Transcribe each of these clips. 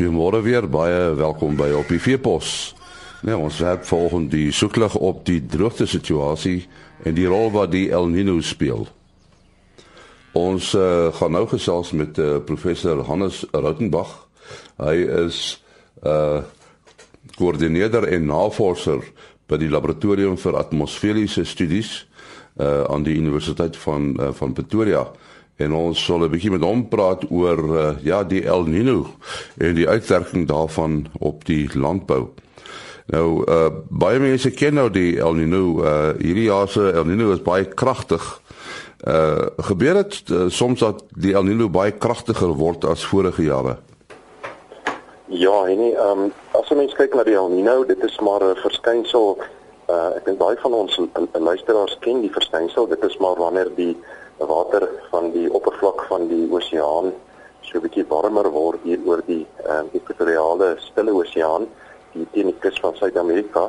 Goeiemôre weer, baie welkom by op die Veepos. Nou, ons werk volgens die soeklig op die droogte situasie en die rol wat die El Niño speel. Ons uh, gaan nou gesels met uh, professor Hannes Rautenbach. Hy is 'n uh, eh, koördineerder en navorser by die laboratorium vir atmosferiese studies uh, aan die Universiteit van uh, van Pretoria en ons sal 'n bietjie met hom praat oor uh, ja die El Niño en die uitwerking daarvan op die landbou. Nou uh, baie mense ken nou die El Niño. Uh, hierdie jaar se El Niño is baie kragtig. Uh gebeur dit uh, soms dat die El Niño baie kragtiger word as vorige jare? Ja, en nie ehm um, as jy mens kyk na die El Niño, dit is maar 'n verskynsel uh ek dink baie van ons luisteraars ken die verskynsel. Dit is maar wanneer die water van die oppervlak van die oseaan so 'n bietjie warmer word hier oor die ehm uh, ekwatoriale stille oseaan die teen die kus van Suid-Amerika.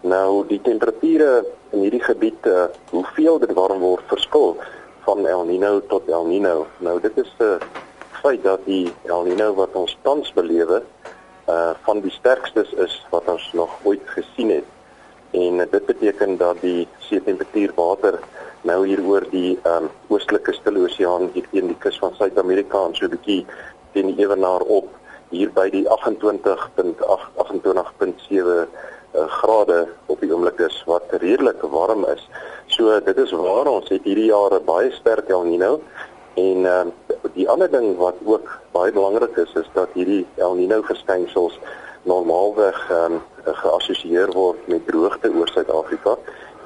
Nou die temperature in hierdie gebied, uh, hoeveel dit warm word verskil van El Niño tot El Niño. Nou dit is 'n uh, feit dat die El Niño wat ons tans belewe uh van die sterkstes is wat ons nog ooit gesien het. En uh, dit beteken dat die see temperatuur water nou hier oor die um, oostelike stille oseaan hier teen die kus van Suid-Amerika en so 'n bietjie teen die ewenaar op hier by die 28.8 28.7 uh, grade op die oomblik is wat redelik warm is. So dit is waar ons het hierdie jaar 'n baie sterk El Niño en uh, die ander ding wat ook baie belangrik is is dat hierdie El Niño verskynsels normaalweg um, geassosieer word met droogte oor Suid-Afrika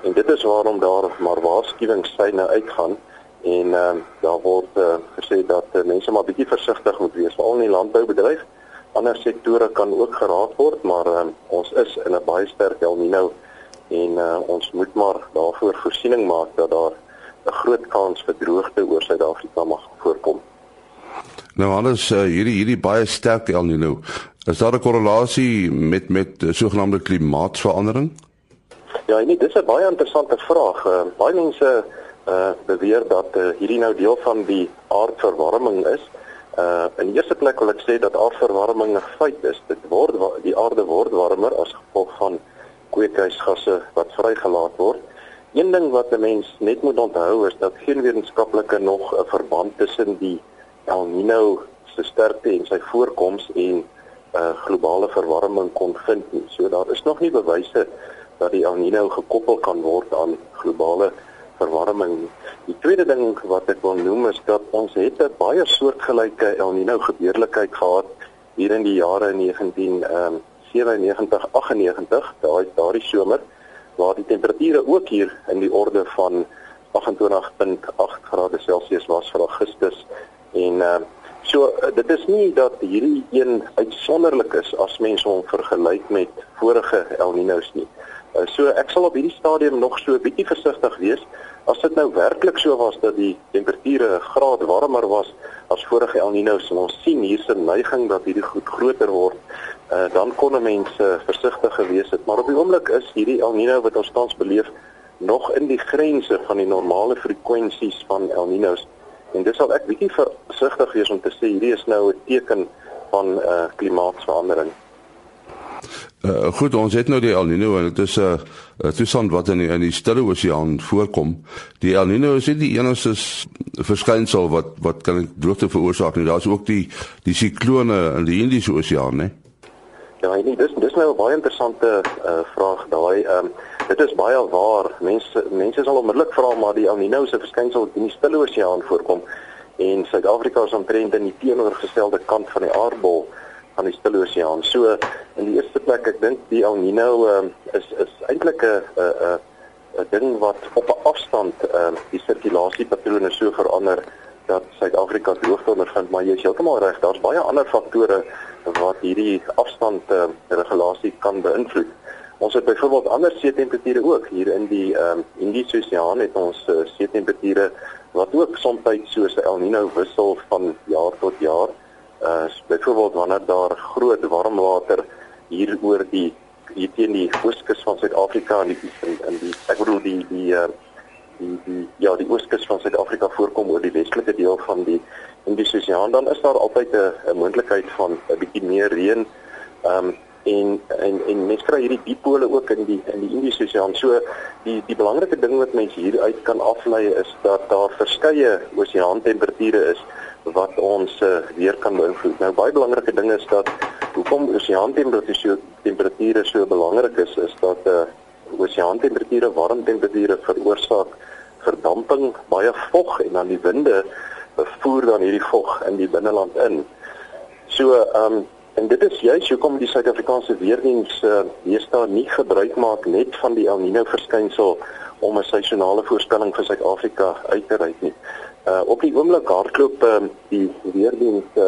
En dit is waarom daar maar waarskuwingssyne uitgaan en ehm uh, daar word uh, gesê dat uh, mense maar bietjie versigtig moet wees veral in die landboubedryf. Ander sektore kan ook geraak word, maar uh, ons is in 'n baie sterk El Niño en uh, ons moet maar daarvoor voorsiening maak dat daar 'n groot kans vir droogte oor Suid-Afrika mag voorkom. Nou alles uh, hierdie hierdie baie sterk El Niño. Is daar 'n korrelasie met met uh, sogenaamde klimaatsverandering? Ja, nee, dis 'n baie interessante vraag. Uh, baie mense uh beweer dat uh, hierdie nou deel van die aardverwarming is. Uh in die eerste plek wil ek sê dat aardverwarming 'n feit is. Dit word die aarde word warmer as gevolg van kweekhuisgasse wat vrygelaat word. Een ding wat 'n mens net moet onthou is dat geen wetenskaplike nog 'n verband tussen die El Niño se sterkte en sy voorkoms en uh globale verwarming kon vind nie. So daar is nog nie bewyse dat die El Niño gekoppel kan word aan globale verwarming. Die tweede ding wat ek wil noem is dat ons het 'n baie soortgelyke El Niño gebeurlikheid gehad hier in die jare 1997 98 daai daardie somer waar die temperature ook hier in die orde van 28.8 grade Celsius was vir Augustus en uh, so dit is nie dat hierdie een uitsonderlik is as mense hom vergelyk met vorige El Niños nie. Uh, so ek sal op hierdie stadium nog so 'n bietjie versigtig wees. As dit nou werklik so was dat die temperature 'n graad warmer was as vorige El Niños en ons sien hierse neiging dat hierdie goed groter word, uh, dan kon mense uh, versigtig gewees het. Maar op die oomblik is hierdie El Niño wat ons tans beleef nog in die grense van die normale frekwensies van El Niños. En dis sal ek bietjie versigtig wees om te sê hierdie is nou 'n teken van 'n uh, klimaatsverandering. Uh, goed, ons het nou die El Niño en dit is 'n uh, uh, toestand wat in die, in die Stille Oseaan voorkom. Die El Niño is nie die enigste verskynsel wat wat kan droogte veroorsaak nie. Daar's ook die die siklone in die Indiese Oseaan, né? Ja, nee, dis dis nou 'n baie interessante uh, vraag daai. Ehm um, dit is baie waar. Mense mense sal onmiddellik vra maar die El Niño se verskynsel in die Stille Oseaan voorkom en Suid-Afrika is omtrent in die teenoorgestelde kant van die aardbol aan die Stille Oseaan. So in die eerste plek, ek dink die El Niño uh, is is eintlik 'n 'n 'n ding wat op 'n afstand uh, die sirkulasiepatrone so verander dat Suid-Afrika droogte ondervind, maar jy is heeltemal reg, daar's baie ander faktore wat hierdie afstand uh, regulasie kan beïnvloed. Ons het byvoorbeeld ander see temperature ook hier in die ehm um, Indiese Oseaan het ons uh, see temperature wat ook soms soos 'n El Niño wissel van jaar tot jaar uh byvoorbeeld wanneer daar groot warmwater hier oor die hier teen die ooskus van Suid-Afrika en die in, in die ek bedoel die die uh die die ja die ooskus van Suid-Afrika voorkom oor die westelike deel van die Indiese Oseaan, dan is daar altyd 'n 'n moontlikheid van 'n bietjie meer reën. Um, en en en mens kry hierdie dipole ook in die in die Indiese Oseaan. So die die belangrike ding wat mense hieruit kan aflei is dat daar verskeie oseaantemperature is wat ons uh, weer kan beïnvloed. Nou baie belangrike ding is dat hoekom oseaantemperature temperature so belangrik is is dat uh, oseaantemperature warm temperature veroorsaak verdamping, baie vog en dan die winde voer dan hierdie vog in die binneland in. So ehm um, En dit is juist hoekom die Suid-Afrikaanse weerdiens uh, deesdae nie gebruik maak net van die El Niño verskynsel om 'n seisonale voorspelling vir Suid-Afrika uit te ry nie. Uh op die oomblik hardloop uh, die weerdiens uh,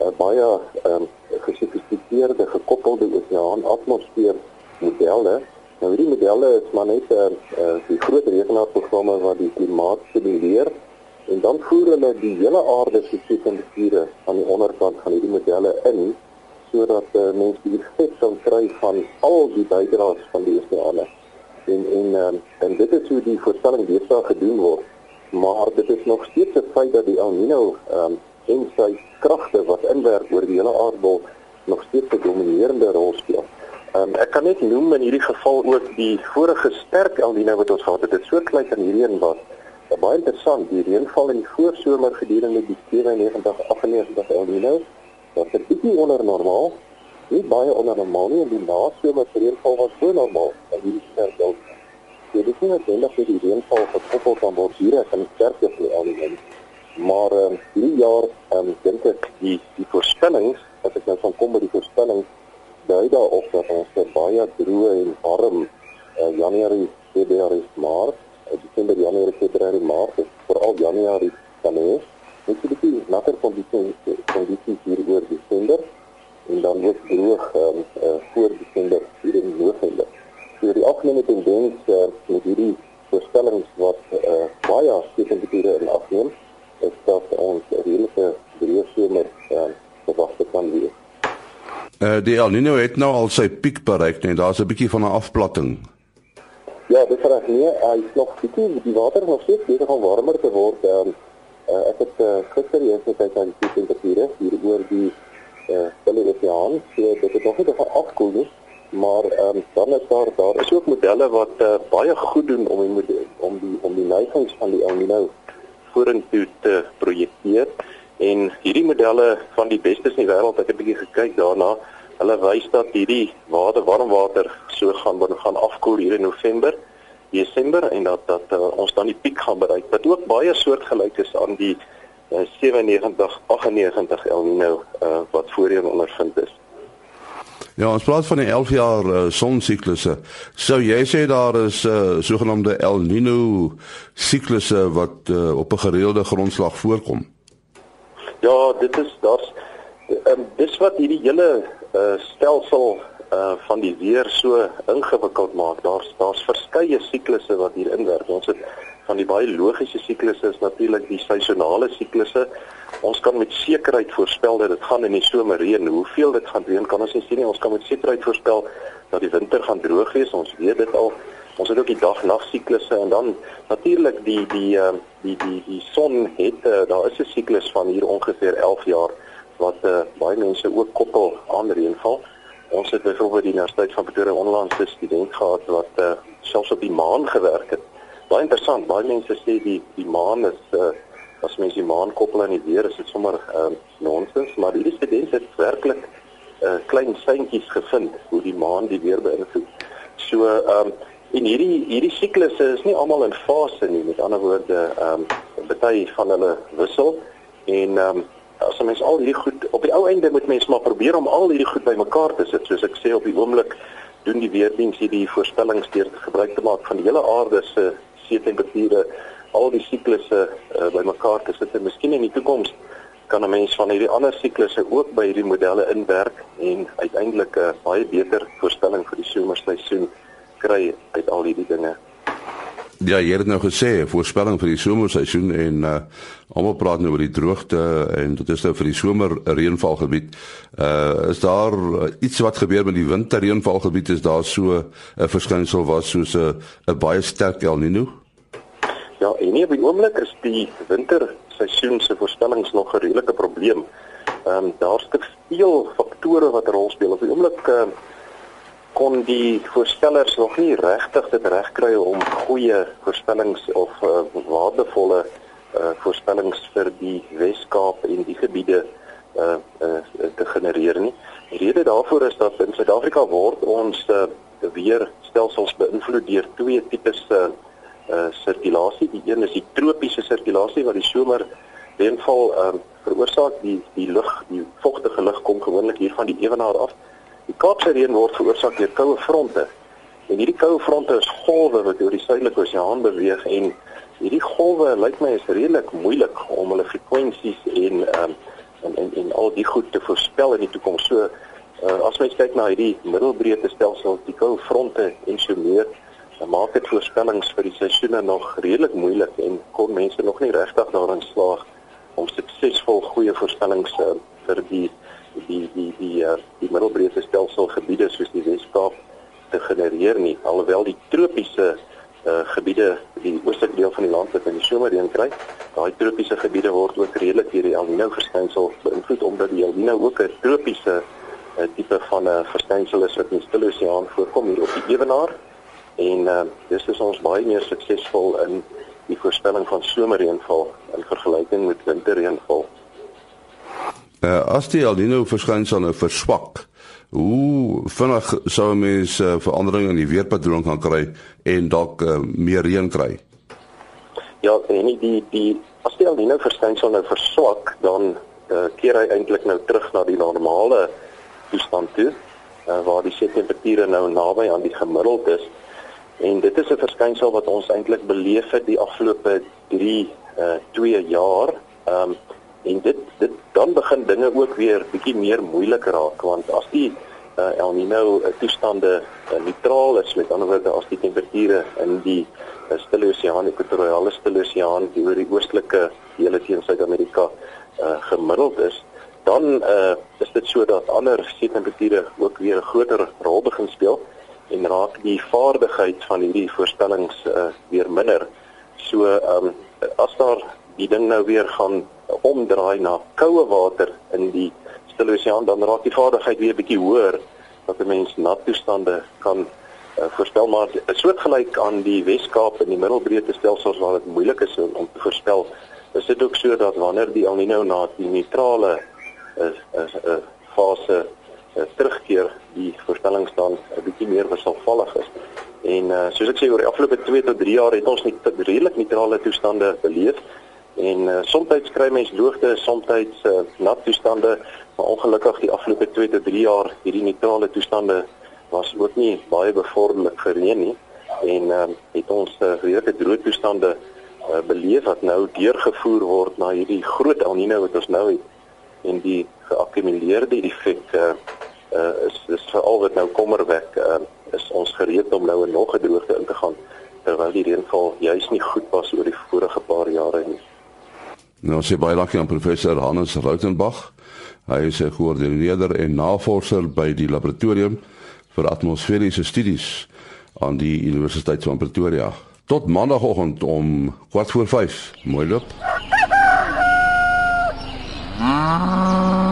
uh, baie um, gesofistikeerde gekoppelde oseaan atmosfeer modelle. Nou hierdie modelle is maar net uh, uh, die groot rekenaarprogramme wat die klimaat simuleer en dan voer hulle die hele aarde se temperature aan die onderkant van hierdie modelle in sodat uh, mense die effek kan kry van al die bydraes van die oseane. En en um, en dit is hoe die voorspelling deesdae gedoen word. Maar dit is nog steeds 'n feit dat die El Niño ehm um, en sy kragte wat inwerk oor die hele aardbol nog steeds 'n dominerende rol speel. Um, ek kan net noem in hierdie geval ook die vorige sterk El Niño wat ons gehad het. Dit so klein in hierdie een was. Baie interessant, die reënval in die voorsomer gedurende die 97 98 El Niño was 'n bietjie onder normaal. Nie baie onder normaal nie en die nasomer reënval was so normaal dat hierdie sterk dal. So dit is net vir die reënval gekoppel kan word hier aan die sterkte van die element. Maar ehm um, hierdie jaar ehm um, dink ek die die voorspellings, as ek nou van kom met die voorspellings, dui daarop dat ons baie droë en warm uh, Januarie, Februarie, Maart, uh, Desember, Januarie, Februarie, Maart, veral Januarie kan hê. Dit is 'n bietjie natter kondisies kondisies hier oor Desember en dan ook droog um, uh, voor Desember hier in November. So die algemene tendens uh, met hierdie voorspellings wat uh, baie spesifieke in afneem is dat ons redelike droë somer uh, verwag kan wees. Uh, die El Niño het nou al sy piek bereik en daar's 'n bietjie van 'n afplatting. Ja, dit is reg nie. Hy is nog bietjie die water nog steeds besig om warmer te word. Um, Uh, ek het uh, gister eers gekyk aan die temperature hier oor die uh, Stille Oseaan. So dit het nog nie baie afkoel nie, maar um, dan is daar daar is ook modelle wat uh, baie goed doen om die om die om die neigings van die El Niño vorentoe te projekteer. En hierdie modelle van die bestes in die wêreld, het 'n bietjie gekyk daarna, hulle wys dat hierdie water, warm water so gaan gaan afkoel hier in November. Desember en dat dat uh, ons dan die piek gaan bereik wat ook baie soortgelyk is aan die 97 98 El Niño uh, wat voorheen ondervind is. Ja, ons praat van die 11 jaar uh, sonsiklusse. Sou jy sê daar is 'n uh, sogenaamde El Niño siklusse wat uh, op 'n gereelde grondslag voorkom? Ja, dit is daar's um, dis wat hierdie hele uh, stelsel uh van die weer so ingewikkeld maak. Daar's daar's verskeie siklusse wat hier inwerk. Ons het van die baie logiese siklusse is natuurlik die seisonale siklusse. Ons kan met sekerheid voorspel dat dit gaan in die somer reën. Hoeveel dit gaan reën kan ons nie sien nie. Ons kan met sekerheid voorspel dat die winter gaan droog wees. Ons weet dit al. Ons het ook die dag-nag siklusse en dan natuurlik die die uh die die die son het uh, daar is 'n siklus van hier ongeveer 11 jaar wat uh, baie mense ook koppel aan reënval. Ons het byvoorbeeld die Universiteit van Pretoria onlangs 'n student gehad wat uh, selfs op die maan gewerk het. Baie interessant. Baie mense sê die die maan is uh, as mens die maan koppel aan die weer, is dit sommer uh, nonsens, maar hierdie student het werklik uh, klein seintjies gevind hoe die maan die weer beïnvloed. So ehm um, en hierdie hierdie siklusse is nie almal in fase nie. Met ander woorde, ehm um, baie van hulle wissel en ehm um, as mens al hierdie goed op die ou einde moet mens maar probeer om al hierdie goed bymekaar te sit. Soos ek sê op die oomblik doen die weerdiens hierdie voorspellings deur gebruik te maak van die hele aarde se see temperature al die siklusse uh, bymekaar te sit. En miskien in die toekoms kan 'n mens van hierdie ander siklusse ook by hierdie modelle inwerk en uiteindelik 'n uh, baie beter voorspelling vir die somerseisoen kry uit al hierdie dinge Ja, jy het nou gesê voorspelling vir die somerseisoen en uh almal praat nou oor die droogte en dit is nou vir die somer reënvalgebied. Uh is daar uh, iets wat gebeur met die winterreënvalgebied is daar so 'n verskynsel was soos 'n 'n baie sterk El Niño? Ja, en nie op die oomblik is die winter seisoen se voorspellings nog 'n redelike probleem. Ehm um, daar's te veel faktore wat 'n rol speel. Op die oomblik uh, kon die voorspellers nog nie regtig dit regkry om goeie voorspellings of uh, waardevolle uh, voorspellings vir die Wes-Kaap en die gebiede uh, uh, te genereer nie. Die rede daarvoor is dat in Suid-Afrika word ons uh, weerstelsels beïnvloed deur twee tipes uh, uh sirkulasie. Die een is die tropiese sirkulasie wat die somer reënval um veroorsaak. Die die lug, die vogtige lug kom gewoonlik hier van die ewenaar af. Die Kaapse reën word veroorsaak deur koue fronte. En hierdie koue fronte is golwe wat oor die suidelike oseaan beweeg en hierdie golwe lyk my is redelik moeilik om hulle frekwensies en um en, en en al die goed te voorspel in die toekoms. So uh, as mens kyk na hierdie middelbreedte stelsel, die koue fronte en so meer dan maak dit voorspellings vir die seisoene nog redelik moeilik en kon mense nog nie regtig daarin slaag om suksesvol goeie voorspellings uh, vir die die die die uh, die middelbreedte stelsel gebiede soos die Weskaap te genereer nie alhoewel die tropiese uh, gebiede die oostelike deel van die land wat in die somer reën kry daai tropiese gebiede word ook redelik deur die El Niño verskynsel beïnvloed omdat die El Niño ook 'n tropiese uh, tipe van 'n uh, verskynsel is wat in die Stille Oseaan voorkom hier op die ewenaar en uh, dis is ons baie meer suksesvol in die voorspelling van somerreënval in vergelyking met winterreënval. Uh, as die El Niño verskynsel nou verswak, hoe vinnig sou mense uh, veranderinge in die weerpatroon kan kry en dalk uh, meer reën kry? Ja, en die die as die El Niño verskynsel nou verswak, dan uh, keer hy eintlik nou terug na die normale toestand toe, uh, waar die seetemperature nou naby aan die gemiddeld is. En dit is 'n verskynsel wat ons eintlik beleef het die afgelope 3 uh 2 jaar. Ehm um, en dit dit dan begin dinge ook weer bietjie meer moeilik raak want as die uh, El Niño uh, toestande uh, neutraal is met ander woorde as die temperature in die uh, Stille Oseaan, Ekwatoriale Stille Oseaan, die oor die oostelike dele teen Suid-Amerika uh, gemiddeld is, dan uh, is dit sodat ander see temperature ook weer 'n groter rol begin speel en raak die vaardigheid van hierdie voorstellings uh, weer minder. So um, as daar die ding nou weer gaan omdraai na koue water in die Stille Oseaan dan raak die vaardigheid weer bietjie hoër dat 'n mens nat toestande kan uh, voorspel maar soortgelyk aan die Wes-Kaap en die Middelbreedte stelsels waar dit moeilik is om, te voorspel. Is dit ook so dat wanneer die El Niño na die neutrale is is 'n fase uh, terugkeer die voorstellings dan 'n bietjie meer wisselvallig is. En uh, soos ek sê oor die afgelope 2 tot 3 jaar het ons net redelik neutrale toestande beleef en uh, soms kry mens droogte, soms uh, nat toestande, maar ongelukkig die afgelope 2 tot 3 jaar hierdie neutrale toestande was ook nie baie bevorderlik vir reën nie en uh, het ons uh, redelike droë toestande uh, beleef wat nou deurgevoer word na hierdie groot El Niño wat ons nou het en die geakkumuleerde effek uh, uh, is is veral wat nou kommer wek uh, is ons gereed om nou 'n nog 'n droogte in te gaan terwyl die reënval juis nie goed was oor die vorige paar jare nie. Nou sê baie dankie aan professor Hannes Rautenbach. Hy is 'n koördineerder en navorser by die laboratorium vir atmosferiese studies aan die Universiteit van Pretoria. Tot maandagooggend om 4:45. Mooi loop. Ah.